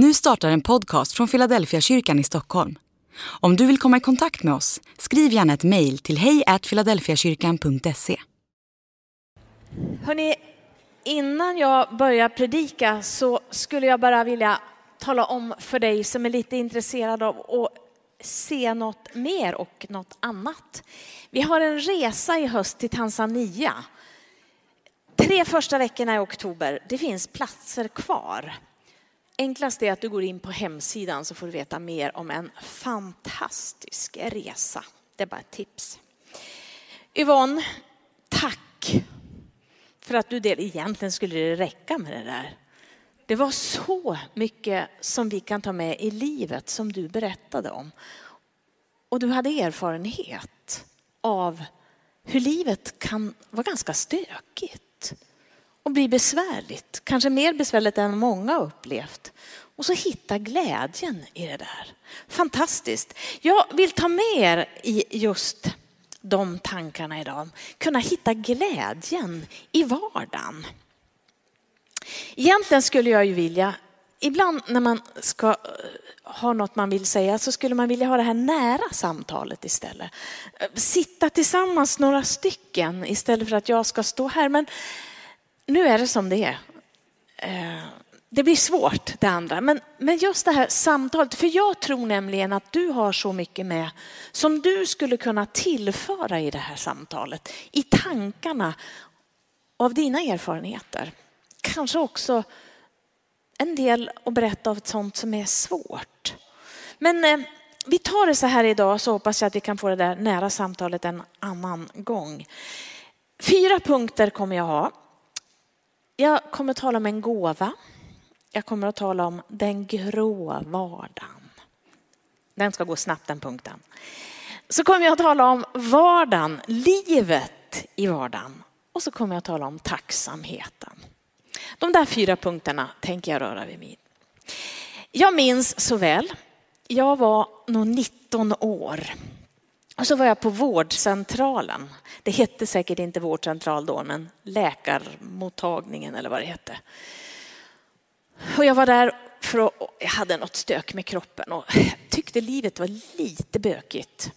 Nu startar en podcast från Philadelphia kyrkan i Stockholm. Om du vill komma i kontakt med oss, skriv gärna ett mejl till hejfiladelfiakyrkan.se. Hörrni, innan jag börjar predika så skulle jag bara vilja tala om för dig som är lite intresserad av att se något mer och något annat. Vi har en resa i höst till Tanzania. Tre första veckorna i oktober. Det finns platser kvar. Enklast är att du går in på hemsidan så får du veta mer om en fantastisk resa. Det är bara ett tips. Yvonne, tack för att du del. Egentligen skulle det räcka med det där. Det var så mycket som vi kan ta med i livet som du berättade om. Och du hade erfarenhet av hur livet kan vara ganska stökigt och bli besvärligt. Kanske mer besvärligt än många upplevt. Och så hitta glädjen i det där. Fantastiskt. Jag vill ta med er i just de tankarna idag. Kunna hitta glädjen i vardagen. Egentligen skulle jag ju vilja, ibland när man ska eh, ha något man vill säga så skulle man vilja ha det här nära samtalet istället. Eh, sitta tillsammans några stycken istället för att jag ska stå här. Men nu är det som det är. Eh, det blir svårt det andra, men, men just det här samtalet, för jag tror nämligen att du har så mycket med som du skulle kunna tillföra i det här samtalet, i tankarna av dina erfarenheter. Kanske också en del att berätta av sånt som är svårt. Men eh, vi tar det så här idag så hoppas jag att vi kan få det där nära samtalet en annan gång. Fyra punkter kommer jag ha. Jag kommer att tala om en gåva. Jag kommer att tala om den grå vardagen. Den ska gå snabbt den punkten. Så kommer jag att tala om vardagen, livet i vardagen. Och så kommer jag att tala om tacksamheten. De där fyra punkterna tänker jag röra vid mig. Jag minns så väl, jag var nog 19 år och så var jag på vårdcentralen. Det hette säkert inte vårdcentral då, men läkarmottagningen eller vad det hette. Och jag var där för att jag hade något stök med kroppen och tyckte livet var lite bökigt.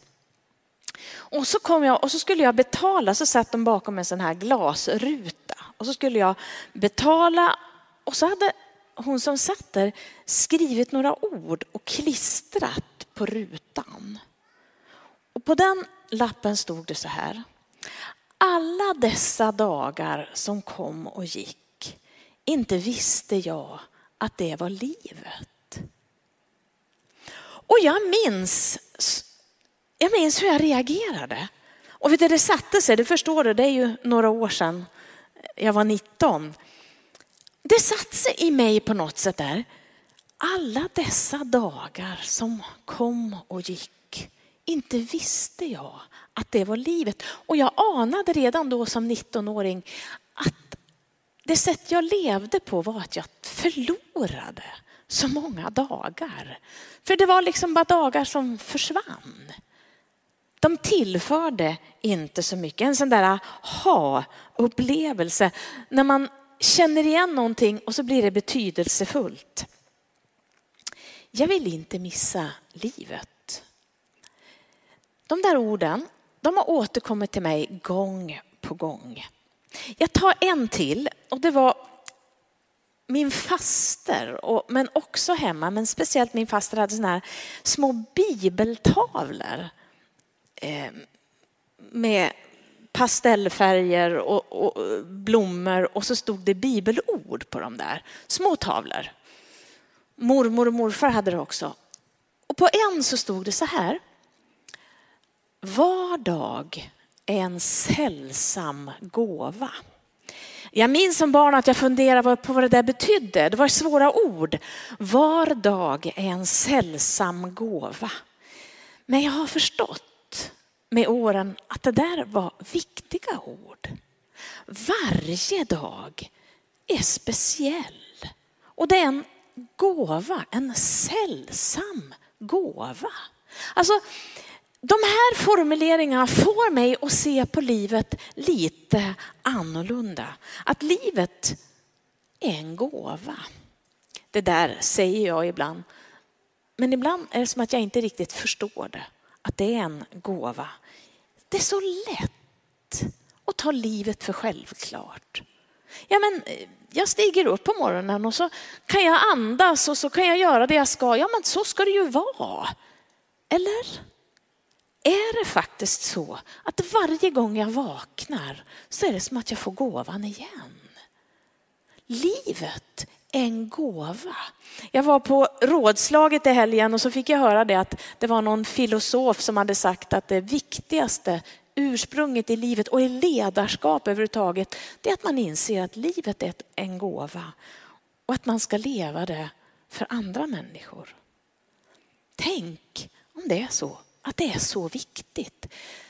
Och så kom jag och så skulle jag betala så satt de bakom en sån här glasruta och så skulle jag betala och så hade hon som satt där skrivit några ord och klistrat på rutan. Och på den lappen stod det så här. Alla dessa dagar som kom och gick, inte visste jag att det var livet. Och jag minns, jag minns hur jag reagerade. Och vet du, det satte sig, det förstår du, det är ju några år sedan jag var 19. Det satte sig i mig på något sätt där. Alla dessa dagar som kom och gick inte visste jag att det var livet. Och jag anade redan då som 19-åring att det sätt jag levde på var att jag förlorade så många dagar. För det var liksom bara dagar som försvann. De tillförde inte så mycket. En sån där ha-upplevelse när man känner igen någonting och så blir det betydelsefullt. Jag vill inte missa livet. De där orden, de har återkommit till mig gång på gång. Jag tar en till och det var min faster, och, men också hemma, men speciellt min faster hade såna här små bibeltavlor eh, med pastellfärger och, och, blommor och så stod det bibelord på de där. Små tavlor. Mormor och morfar hade det också. Och på en så stod det så här. Var dag är en sällsam gåva. Jag minns som barn att jag funderade på vad det där betydde. Det var svåra ord. Var dag är en sällsam gåva. Men jag har förstått med åren att det där var viktiga ord. Varje dag är speciell. Och det är en gåva, en sällsam gåva. Alltså, de här formuleringarna får mig att se på livet lite annorlunda. Att livet är en gåva. Det där säger jag ibland. Men ibland är det som att jag inte riktigt förstår det. Att det är en gåva. Det är så lätt att ta livet för självklart. Ja, men eh, jag stiger upp på morgonen och så kan jag andas och så kan jag göra det jag ska. Ja, men så ska det ju vara. Eller? Är det faktiskt så att varje gång jag vaknar så är det som att jag får gåvan igen? Livet är en gåva. Jag var på rådslaget i helgen och så fick jag höra det att det var någon filosof som hade sagt att det viktigaste ursprunget i livet och i ledarskap överhuvudtaget, det är att man inser att livet är en gåva och att man ska leva det för andra människor. Tänk om det är så, att det är så viktigt.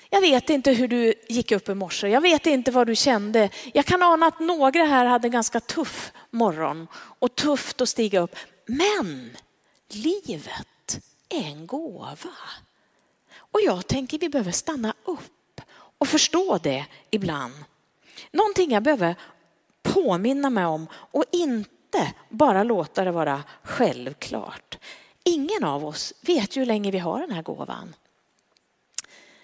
Jag vet inte hur du gick upp i morse. Jag vet inte vad du kände. Jag kan ana att några här hade en ganska tuff morgon och tufft att stiga upp. Men livet är en gåva. Och jag tänker vi behöver stanna upp och förstå det ibland. Någonting jag behöver påminna mig om och inte bara låta det vara självklart. Ingen av oss vet ju hur länge vi har den här gåvan.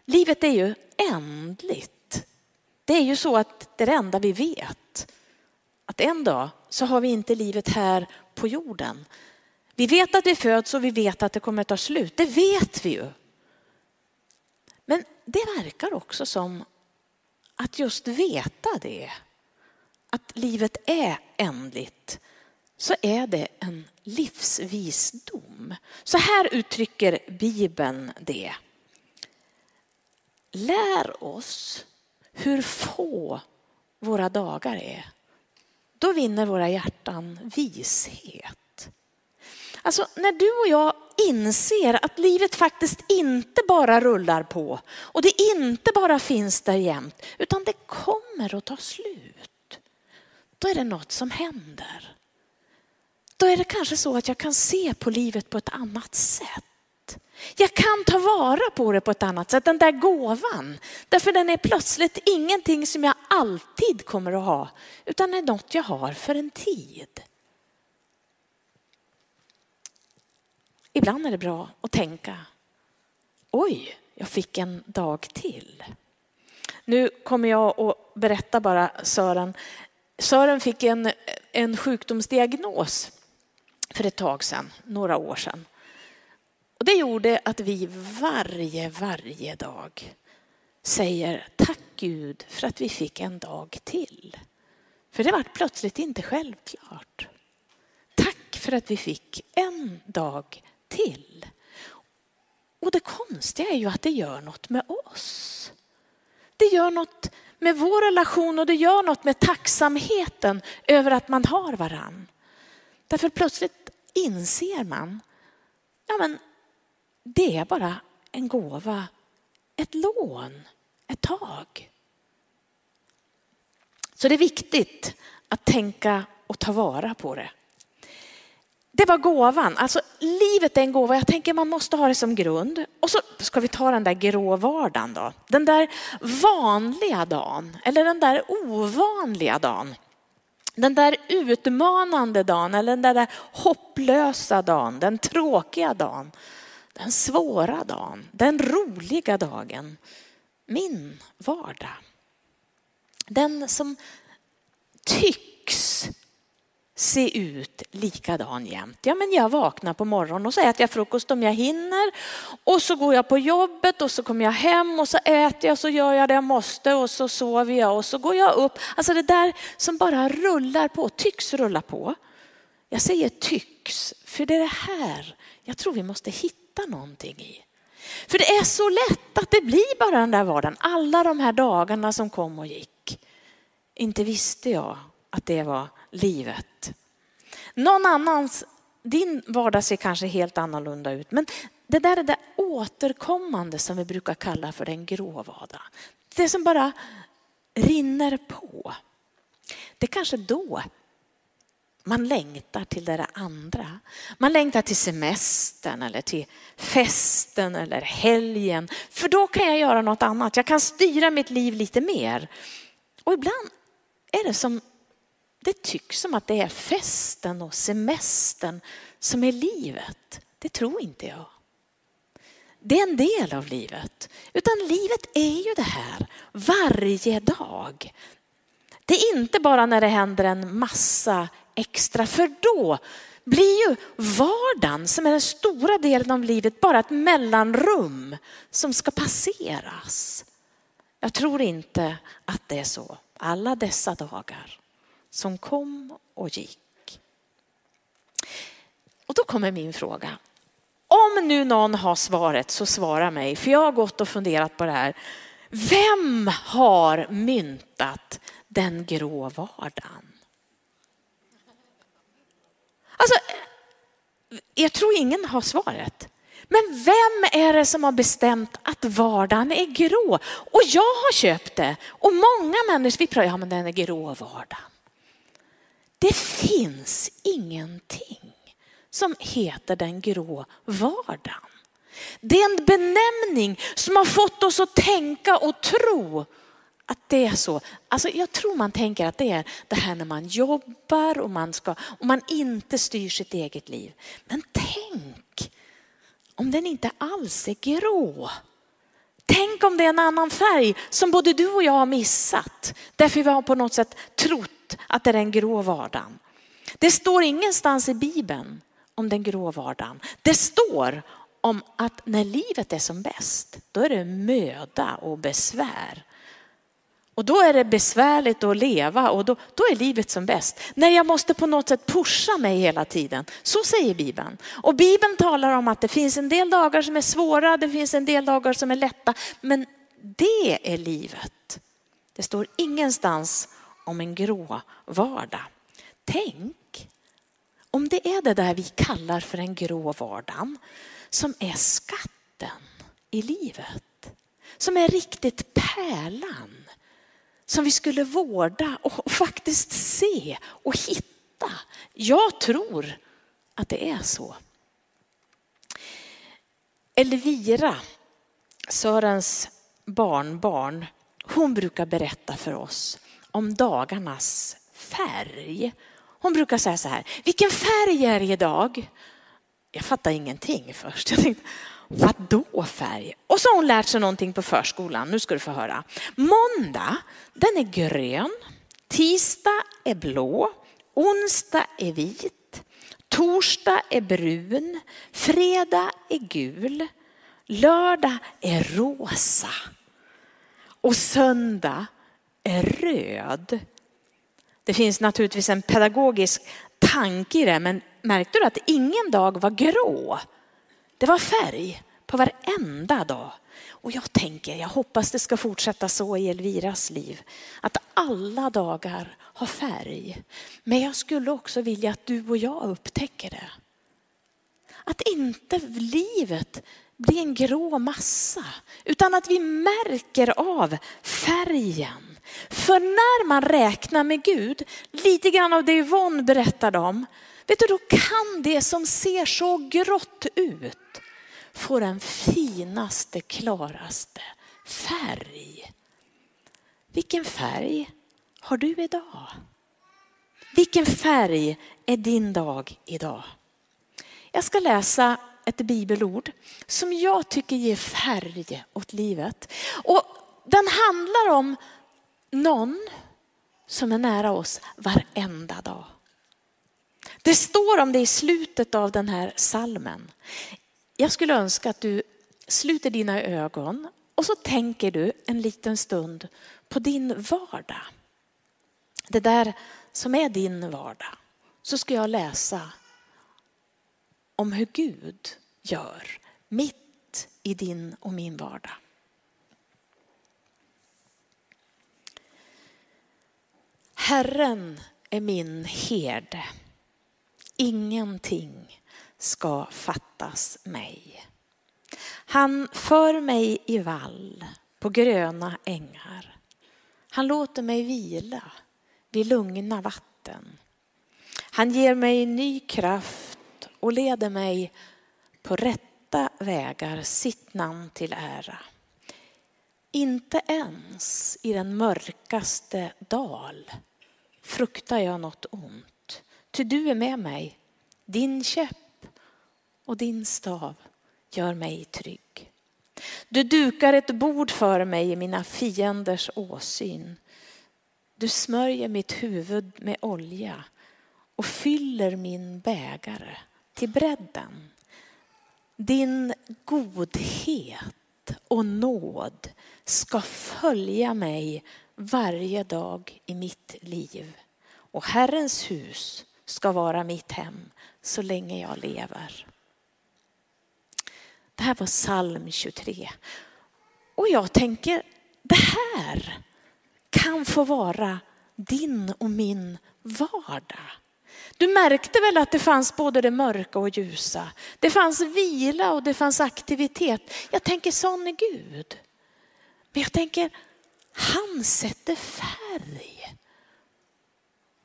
Livet är ju ändligt. Det är ju så att det är det enda vi vet. Att en dag så har vi inte livet här på jorden. Vi vet att vi föds och vi vet att det kommer att ta slut. Det vet vi ju. Men det verkar också som att just veta det, att livet är ändligt, så är det en livsvisdom. Så här uttrycker Bibeln det. Lär oss hur få våra dagar är. Då vinner våra hjärtan vishet. Alltså när du och jag inser att livet faktiskt inte bara rullar på och det inte bara finns där jämt utan det kommer att ta slut. Då är det något som händer. Då är det kanske så att jag kan se på livet på ett annat sätt. Jag kan ta vara på det på ett annat sätt, den där gåvan. Därför den är plötsligt ingenting som jag alltid kommer att ha, utan är något jag har för en tid. Ibland är det bra att tänka, oj, jag fick en dag till. Nu kommer jag att berätta bara Sören. Sören fick en, en sjukdomsdiagnos för ett tag sedan, några år sedan. Och det gjorde att vi varje, varje dag säger tack Gud för att vi fick en dag till. För det var plötsligt inte självklart. Tack för att vi fick en dag till. Och det konstiga är ju att det gör något med oss. Det gör något med vår relation och det gör något med tacksamheten över att man har varann. Därför plötsligt inser man, ja men det är bara en gåva, ett lån, ett tag. Så det är viktigt att tänka och ta vara på det. Det var gåvan, alltså livet är en gåva. Jag tänker man måste ha det som grund. Och så ska vi ta den där grå vardagen då. Den där vanliga dagen eller den där ovanliga dagen. Den där utmanande dagen eller den där hopplösa dagen, den tråkiga dagen den svåra dagen, den roliga dagen, min vardag. Den som tycks se ut likadan jämt. Ja, men jag vaknar på morgonen och så äter jag frukost om jag hinner och så går jag på jobbet och så kommer jag hem och så äter jag så gör jag det jag måste och så sover jag och så går jag upp. Alltså det där som bara rullar på, tycks rulla på. Jag säger tycks, för det är det här jag tror vi måste hitta hitta någonting i. För det är så lätt att det blir bara den där vardagen. Alla de här dagarna som kom och gick. Inte visste jag att det var livet. Någon annans, din vardag ser kanske helt annorlunda ut. Men det där är det återkommande som vi brukar kalla för den grå vardagen. Det som bara rinner på. Det är kanske då man längtar till det andra. Man längtar till semestern eller till festen eller helgen. För då kan jag göra något annat. Jag kan styra mitt liv lite mer. Och ibland är det som det tycks som att det är festen och semestern som är livet. Det tror inte jag. Det är en del av livet. Utan livet är ju det här varje dag. Det är inte bara när det händer en massa extra, för då blir ju vardagen som är den stora delen av livet bara ett mellanrum som ska passeras. Jag tror inte att det är så alla dessa dagar som kom och gick. Och då kommer min fråga. Om nu någon har svaret så svara mig, för jag har gått och funderat på det här. Vem har myntat den grå vardagen? Alltså, jag tror ingen har svaret. Men vem är det som har bestämt att vardagen är grå? Och jag har köpt det. Och många människor, vi pratar, ja men den är grå vardagen. Det finns ingenting som heter den grå vardagen. Det är en benämning som har fått oss att tänka och tro att det är så. Alltså jag tror man tänker att det är det här när man jobbar och man, ska, och man inte styr sitt eget liv. Men tänk om den inte alls är grå. Tänk om det är en annan färg som både du och jag har missat. Därför vi har på något sätt trott att det är den grå vardagen. Det står ingenstans i Bibeln om den grå vardagen. Det står om att när livet är som bäst, då är det möda och besvär. Och då är det besvärligt att leva och då, då är livet som bäst. När jag måste på något sätt pusha mig hela tiden. Så säger Bibeln. Och Bibeln talar om att det finns en del dagar som är svåra, det finns en del dagar som är lätta. Men det är livet. Det står ingenstans om en grå vardag. Tänk om det är det där vi kallar för en grå vardagen som är skatten i livet. Som är riktigt pärlan som vi skulle vårda och faktiskt se och hitta. Jag tror att det är så. Elvira, Sörens barnbarn, hon brukar berätta för oss om dagarnas färg. Hon brukar säga så här, vilken färg är det idag? Jag fattar ingenting först. Jag tänkte, vadå färg? Och så har hon lärt sig någonting på förskolan. Nu ska du få höra. Måndag, den är grön. Tisdag är blå. Onsdag är vit. Torsdag är brun. Fredag är gul. Lördag är rosa. Och söndag är röd. Det finns naturligtvis en pedagogisk tanke i det, men märkte du att ingen dag var grå? Det var färg på varenda dag. Och jag tänker, jag hoppas det ska fortsätta så i Elviras liv. Att alla dagar har färg. Men jag skulle också vilja att du och jag upptäcker det. Att inte livet blir en grå massa, utan att vi märker av färgen. För när man räknar med Gud, lite grann av det Yvonne berättade om, vet du, då kan det som ser så grått ut få den finaste, klaraste färg. Vilken färg har du idag? Vilken färg är din dag idag? Jag ska läsa ett bibelord som jag tycker ger färg åt livet. Och den handlar om någon som är nära oss varenda dag. Det står om det i slutet av den här salmen. Jag skulle önska att du sluter dina ögon och så tänker du en liten stund på din vardag. Det där som är din vardag. Så ska jag läsa om hur Gud gör mitt i din och min vardag. Herren är min herde. Ingenting ska fattas mig. Han för mig i vall på gröna ängar. Han låter mig vila vid lugna vatten. Han ger mig ny kraft och leder mig på rätta vägar sitt namn till ära. Inte ens i den mörkaste dal fruktar jag något ont. Ty du är med mig, din käpp och din stav gör mig trygg. Du dukar ett bord för mig i mina fienders åsyn. Du smörjer mitt huvud med olja och fyller min bägare till bredden. Din godhet och nåd ska följa mig varje dag i mitt liv. Och Herrens hus ska vara mitt hem så länge jag lever. Det här var psalm 23. Och jag tänker, det här kan få vara din och min vardag. Du märkte väl att det fanns både det mörka och ljusa. Det fanns vila och det fanns aktivitet. Jag tänker sån är Gud. Men jag tänker, han sätter färg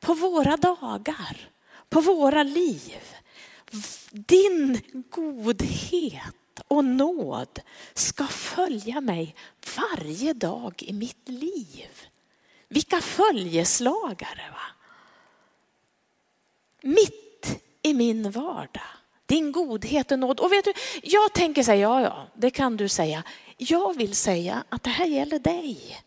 på våra dagar, på våra liv. Din godhet och nåd ska följa mig varje dag i mitt liv. Vilka följeslagare va? Mitt i min vardag. Din godhet och nåd. Och vet du, jag tänker säga, ja ja, det kan du säga. Jag vill säga att det här gäller dig.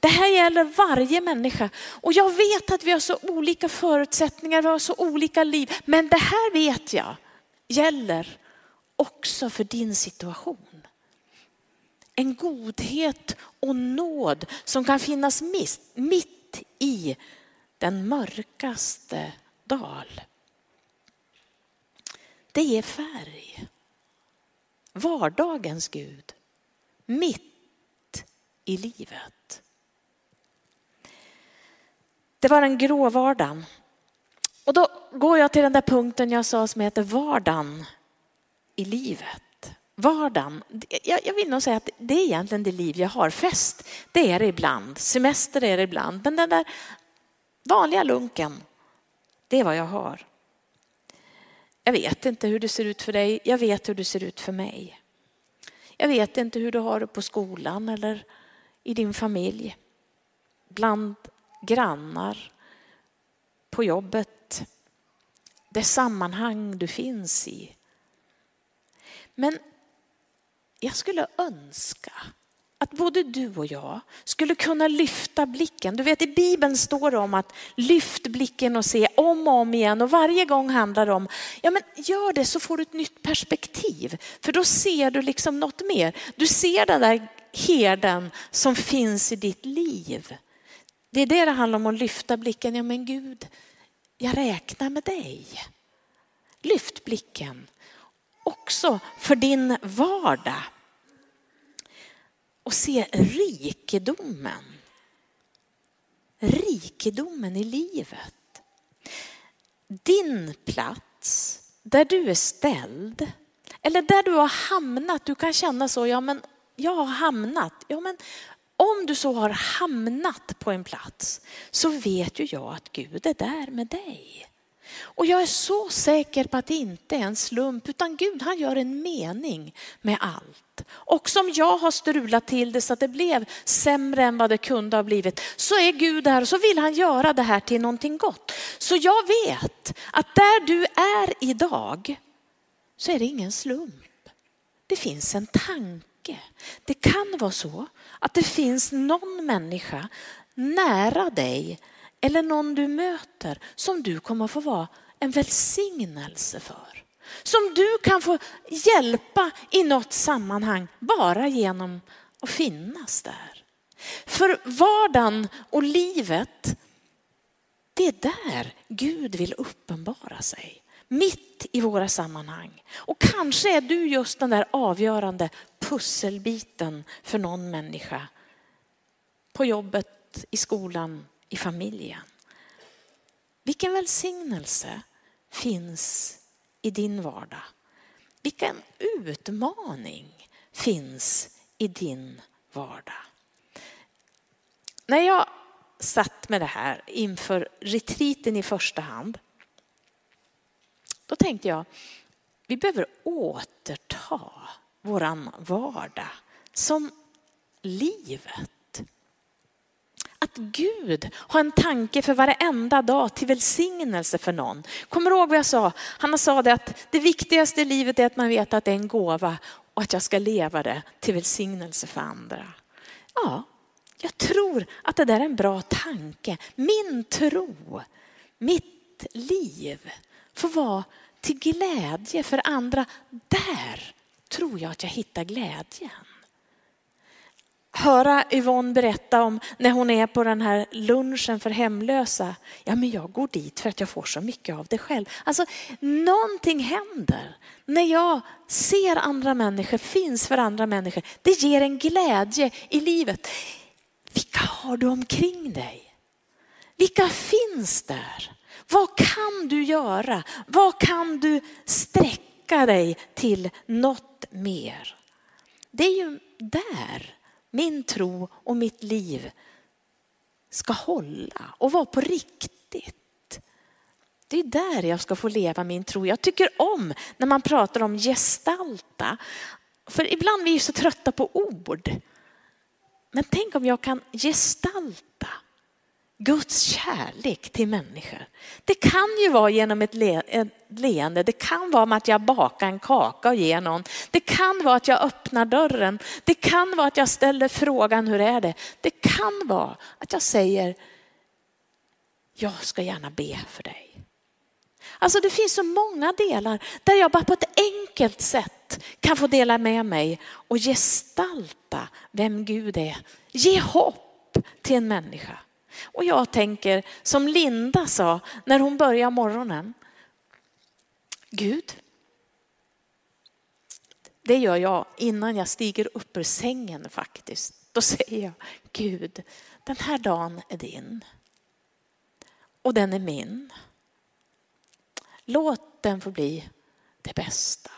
Det här gäller varje människa. Och jag vet att vi har så olika förutsättningar, vi har så olika liv. Men det här vet jag gäller också för din situation. En godhet och nåd som kan finnas mitt i den mörkaste dal. Det är färg. Vardagens Gud. Mitt i livet. Det var den grå vardagen. Och då går jag till den där punkten jag sa som heter vardagen i livet. Vardagen. Jag vill nog säga att det är egentligen det liv jag har. Fest, det är det ibland. Semester är det ibland. Men den där vanliga lunken, det är vad jag har. Jag vet inte hur det ser ut för dig. Jag vet hur det ser ut för mig. Jag vet inte hur du har det på skolan eller i din familj. Bland grannar, på jobbet, det sammanhang du finns i. Men jag skulle önska att både du och jag skulle kunna lyfta blicken. Du vet i Bibeln står det om att lyft blicken och se om och om igen och varje gång handlar det om, ja men gör det så får du ett nytt perspektiv. För då ser du liksom något mer. Du ser den där herden som finns i ditt liv. Det är det det handlar om att lyfta blicken. Ja men Gud, jag räknar med dig. Lyft blicken också för din vardag. Och se rikedomen. Rikedomen i livet. Din plats där du är ställd eller där du har hamnat. Du kan känna så, ja men jag har hamnat. Ja, men om du så har hamnat på en plats så vet ju jag att Gud är där med dig. Och jag är så säker på att det inte är en slump utan Gud han gör en mening med allt. Och som jag har strulat till det så att det blev sämre än vad det kunde ha blivit så är Gud där och så vill han göra det här till någonting gott. Så jag vet att där du är idag så är det ingen slump. Det finns en tanke. Det kan vara så att det finns någon människa nära dig eller någon du möter som du kommer få vara en välsignelse för. Som du kan få hjälpa i något sammanhang bara genom att finnas där. För vardagen och livet, det är där Gud vill uppenbara sig. Mitt i våra sammanhang. Och kanske är du just den där avgörande pusselbiten för någon människa. På jobbet, i skolan, i familjen. Vilken välsignelse finns i din vardag? Vilken utmaning finns i din vardag? När jag satt med det här inför retriten i första hand, då tänkte jag, vi behöver återta våran vardag som livet Gud har en tanke för varenda dag till välsignelse för någon. Kommer du ihåg vad jag sa? Han sa det att det viktigaste i livet är att man vet att det är en gåva och att jag ska leva det till välsignelse för andra. Ja, jag tror att det där är en bra tanke. Min tro, mitt liv får vara till glädje för andra. Där tror jag att jag hittar glädjen höra Yvonne berätta om när hon är på den här lunchen för hemlösa. Ja, men jag går dit för att jag får så mycket av det själv. Alltså, någonting händer när jag ser andra människor, finns för andra människor. Det ger en glädje i livet. Vilka har du omkring dig? Vilka finns där? Vad kan du göra? Vad kan du sträcka dig till något mer? Det är ju där min tro och mitt liv ska hålla och vara på riktigt. Det är där jag ska få leva min tro. Jag tycker om när man pratar om gestalta. För ibland är vi så trötta på ord. Men tänk om jag kan gestalta Guds kärlek till människor. Det kan ju vara genom ett, le ett leende, det kan vara med att jag bakar en kaka och ger någon. Det kan vara att jag öppnar dörren. Det kan vara att jag ställer frågan hur är det? Det kan vara att jag säger jag ska gärna be för dig. Alltså det finns så många delar där jag bara på ett enkelt sätt kan få dela med mig och gestalta vem Gud är. Ge hopp till en människa. Och jag tänker som Linda sa när hon började morgonen. Gud, det gör jag innan jag stiger upp ur sängen faktiskt. Då säger jag, Gud, den här dagen är din. Och den är min. Låt den få bli det bästa.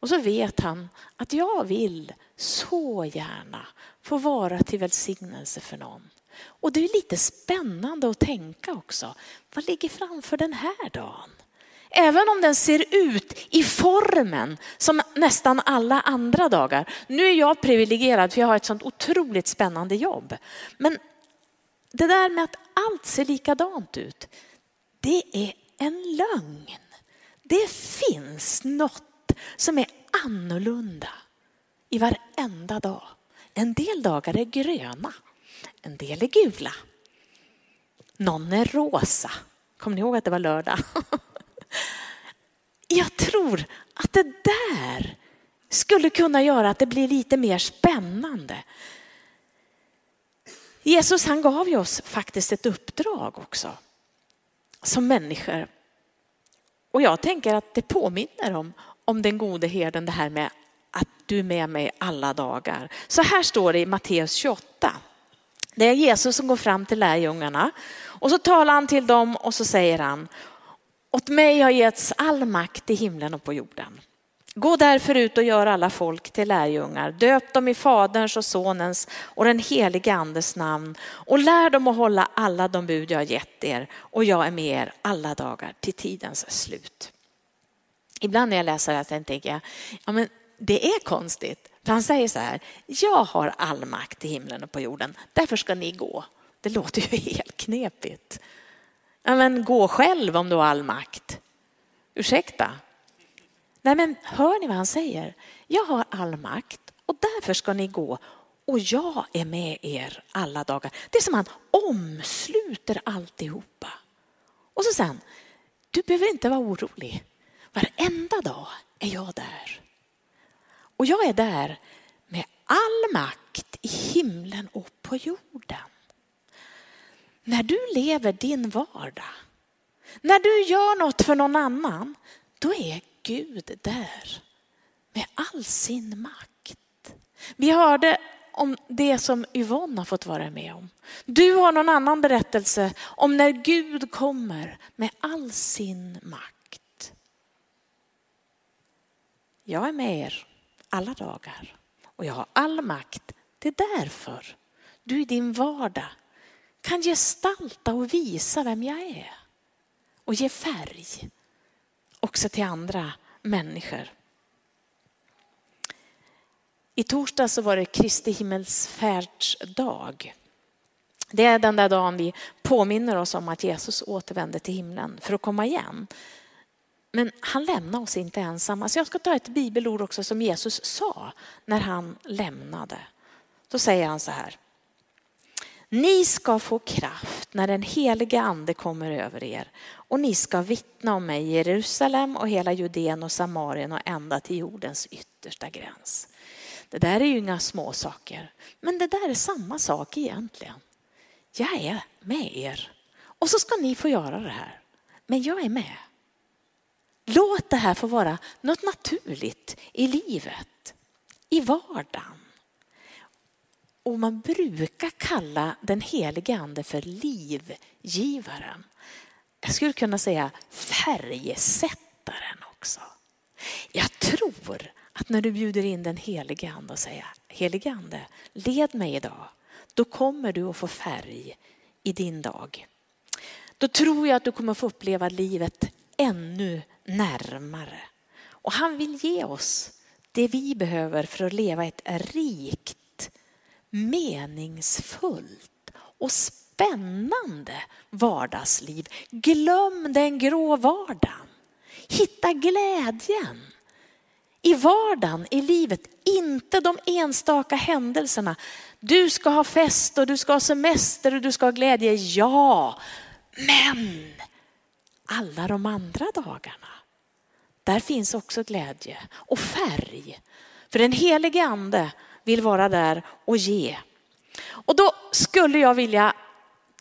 Och så vet han att jag vill så gärna få vara till välsignelse för någon. Och det är lite spännande att tänka också. Vad ligger framför den här dagen? Även om den ser ut i formen som nästan alla andra dagar. Nu är jag privilegierad för jag har ett sånt otroligt spännande jobb. Men det där med att allt ser likadant ut, det är en lögn. Det finns något som är annorlunda i varenda dag. En del dagar är gröna en del är gula. Någon är rosa. Kommer ni ihåg att det var lördag? Jag tror att det där skulle kunna göra att det blir lite mer spännande. Jesus han gav ju oss faktiskt ett uppdrag också som människor. Och jag tänker att det påminner om, om den gode herden det här med att du är med mig alla dagar. Så här står det i Matteus 28. Det är Jesus som går fram till lärjungarna och så talar han till dem och så säger han, åt mig har getts all makt i himlen och på jorden. Gå därför ut och gör alla folk till lärjungar. Döp dem i Faderns och Sonens och den helige Andes namn och lär dem att hålla alla de bud jag har gett er och jag är med er alla dagar till tidens slut. Ibland när jag läser det här tänker jag, ja men det är konstigt. För han säger så här, jag har all makt i himlen och på jorden, därför ska ni gå. Det låter ju helt knepigt. Ja, men gå själv om du har all makt. Ursäkta? Nej men hör ni vad han säger? Jag har all makt och därför ska ni gå och jag är med er alla dagar. Det är som han omsluter alltihopa. Och så sen, du behöver inte vara orolig. Varenda dag är jag där. Och jag är där med all makt i himlen och på jorden. När du lever din vardag, när du gör något för någon annan, då är Gud där med all sin makt. Vi hörde om det som Yvonne har fått vara med om. Du har någon annan berättelse om när Gud kommer med all sin makt. Jag är med er alla dagar. Och jag har all makt. Det är därför du i din vardag kan gestalta och visa vem jag är. Och ge färg också till andra människor. I torsdag så var det Kristi himmelsfärdsdag. Det är den där dagen vi påminner oss om att Jesus återvände till himlen för att komma igen. Men han lämnar oss inte ensamma. Så alltså, jag ska ta ett bibelord också som Jesus sa när han lämnade. Då säger han så här. Ni ska få kraft när den helige ande kommer över er och ni ska vittna om mig i Jerusalem och hela Judeen och Samarien och ända till jordens yttersta gräns. Det där är ju inga små saker, men det där är samma sak egentligen. Jag är med er och så ska ni få göra det här. Men jag är med. Låt det här få vara något naturligt i livet, i vardagen. Och man brukar kalla den helige ande för livgivaren. Jag skulle kunna säga färgsättaren också. Jag tror att när du bjuder in den helige ande och säger helige ande, led mig idag. Då kommer du att få färg i din dag. Då tror jag att du kommer få uppleva livet ännu närmare. Och han vill ge oss det vi behöver för att leva ett rikt meningsfullt och spännande vardagsliv. Glöm den grå vardagen. Hitta glädjen i vardagen, i livet, inte de enstaka händelserna. Du ska ha fest och du ska ha semester och du ska ha glädje, ja. Men alla de andra dagarna, där finns också glädje och färg. För den helige ande vill vara där och ge. Och då skulle jag vilja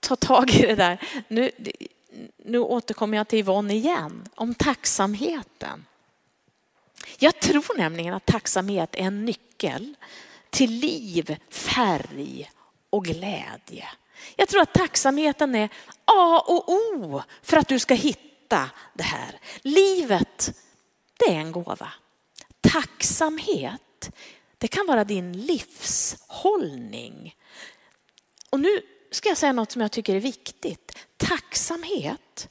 ta tag i det där. Nu, nu återkommer jag till Yvonne igen, om tacksamheten. Jag tror nämligen att tacksamhet är en nyckel till liv, färg och glädje. Jag tror att tacksamheten är A och O för att du ska hitta det här. Livet, det är en gåva. Tacksamhet, det kan vara din livshållning. Och nu ska jag säga något som jag tycker är viktigt. Tacksamhet,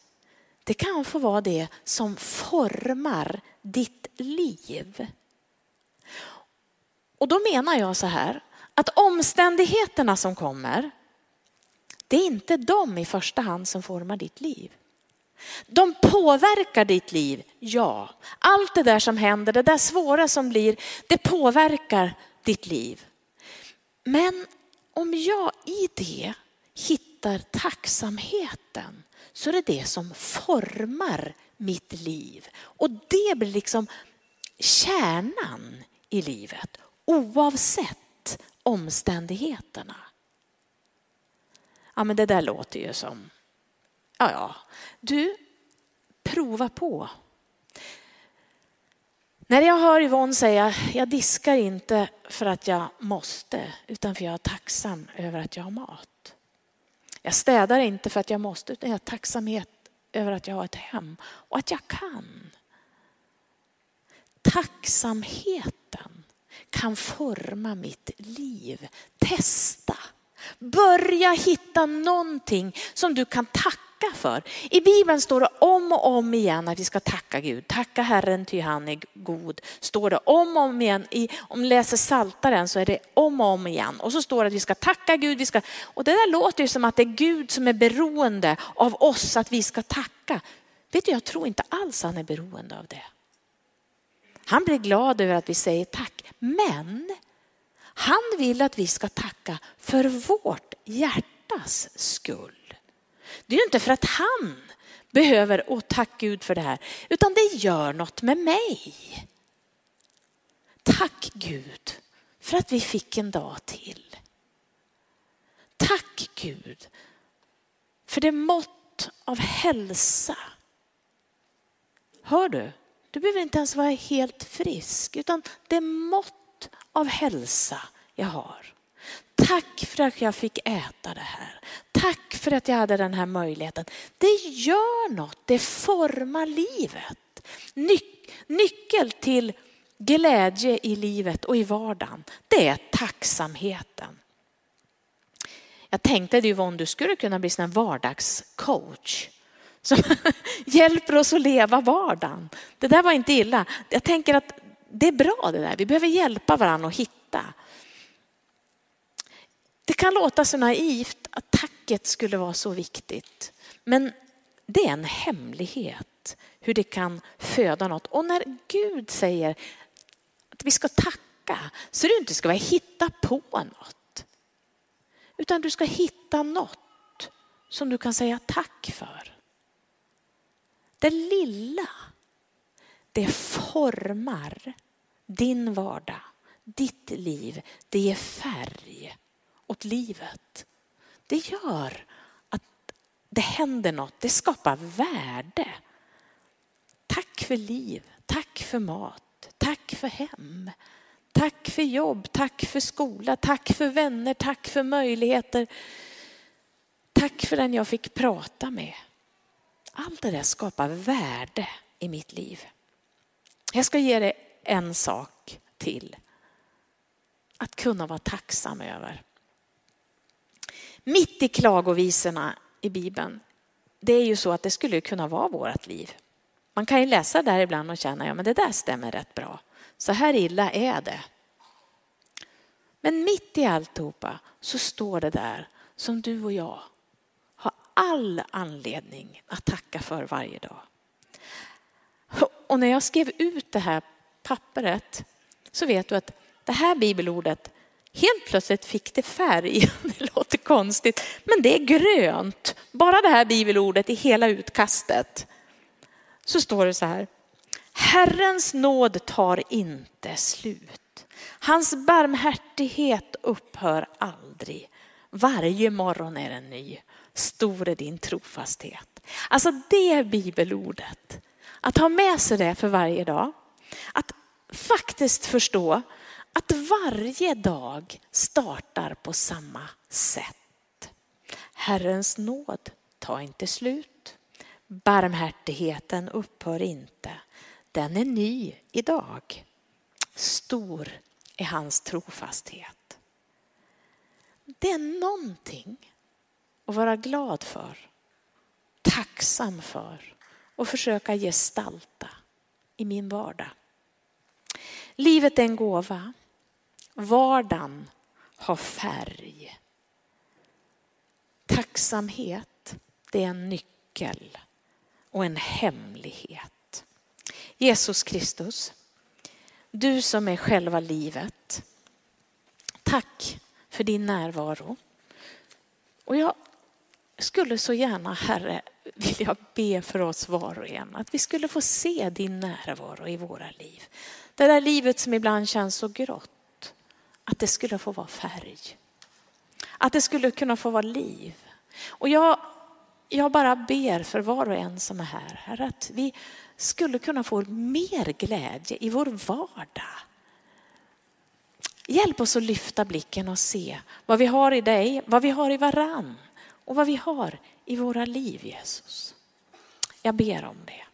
det kan få vara det som formar ditt liv. Och då menar jag så här, att omständigheterna som kommer, det är inte de i första hand som formar ditt liv. De påverkar ditt liv, ja. Allt det där som händer, det där svåra som blir, det påverkar ditt liv. Men om jag i det hittar tacksamheten så är det det som formar mitt liv. Och det blir liksom kärnan i livet oavsett omständigheterna. Ja men det där låter ju som Ja, ja. Du, prova på. När jag hör Yvonne säga, jag diskar inte för att jag måste, utan för jag är tacksam över att jag har mat. Jag städar inte för att jag måste, utan jag är tacksamhet över att jag har ett hem och att jag kan. Tacksamheten kan forma mitt liv. Testa. Börja hitta någonting som du kan tacka för. I Bibeln står det om och om igen att vi ska tacka Gud. Tacka Herren ty han är god. Står det om och om igen. I, om du läser Saltaren så är det om och om igen. Och så står det att vi ska tacka Gud. Vi ska, och det där låter ju som att det är Gud som är beroende av oss att vi ska tacka. Vet du, jag tror inte alls han är beroende av det. Han blir glad över att vi säger tack. Men han vill att vi ska tacka för vårt hjärtas skull. Det är ju inte för att han behöver, åh tack Gud för det här, utan det gör något med mig. Tack Gud för att vi fick en dag till. Tack Gud för det mått av hälsa. Hör du? Du behöver inte ens vara helt frisk, utan det mått av hälsa jag har. Tack för att jag fick äta det här. Tack för att jag hade den här möjligheten. Det gör något, det formar livet. Nyc nyckel till glädje i livet och i vardagen, det är tacksamheten. Jag tänkte Yvonne, du skulle kunna bli en vardagscoach som hjälper oss att leva vardagen. Det där var inte illa. Jag tänker att det är bra det där. Vi behöver hjälpa varandra att hitta. Det kan låta så naivt att tacket skulle vara så viktigt. Men det är en hemlighet hur det kan föda något. Och när Gud säger att vi ska tacka så är det inte ska vi hitta på något. Utan du ska hitta något som du kan säga tack för. Det lilla, det formar din vardag, ditt liv. Det ger färg åt livet. Det gör att det händer något, det skapar värde. Tack för liv, tack för mat, tack för hem. Tack för jobb, tack för skola, tack för vänner, tack för möjligheter. Tack för den jag fick prata med. Allt det där skapar värde i mitt liv. Jag ska ge dig en sak till att kunna vara tacksam över. Mitt i klagovisorna i Bibeln, det är ju så att det skulle kunna vara vårt liv. Man kan ju läsa där ibland och känna, ja men det där stämmer rätt bra. Så här illa är det. Men mitt i alltihopa så står det där som du och jag har all anledning att tacka för varje dag. Och när jag skrev ut det här pappret så vet du att det här bibelordet helt plötsligt fick det färg. Det låter konstigt, men det är grönt. Bara det här bibelordet i hela utkastet. Så står det så här. Herrens nåd tar inte slut. Hans barmhärtighet upphör aldrig. Varje morgon är den ny. Stor är din trofasthet. Alltså det bibelordet. Att ha med sig det för varje dag. Att faktiskt förstå att varje dag startar på samma sätt. Herrens nåd tar inte slut. Barmhärtigheten upphör inte. Den är ny idag. Stor är hans trofasthet. Det är någonting att vara glad för, tacksam för och försöka gestalta i min vardag. Livet är en gåva. Vardagen har färg. Tacksamhet, det är en nyckel och en hemlighet. Jesus Kristus, du som är själva livet. Tack för din närvaro. Och jag skulle så gärna, Herre, vilja be för oss var och en att vi skulle få se din närvaro i våra liv. Det där livet som ibland känns så grått, att det skulle få vara färg. Att det skulle kunna få vara liv. Och jag, jag bara ber för var och en som är här, Herre, att vi skulle kunna få mer glädje i vår vardag. Hjälp oss att lyfta blicken och se vad vi har i dig, vad vi har i varann och vad vi har i våra liv Jesus. Jag ber om det.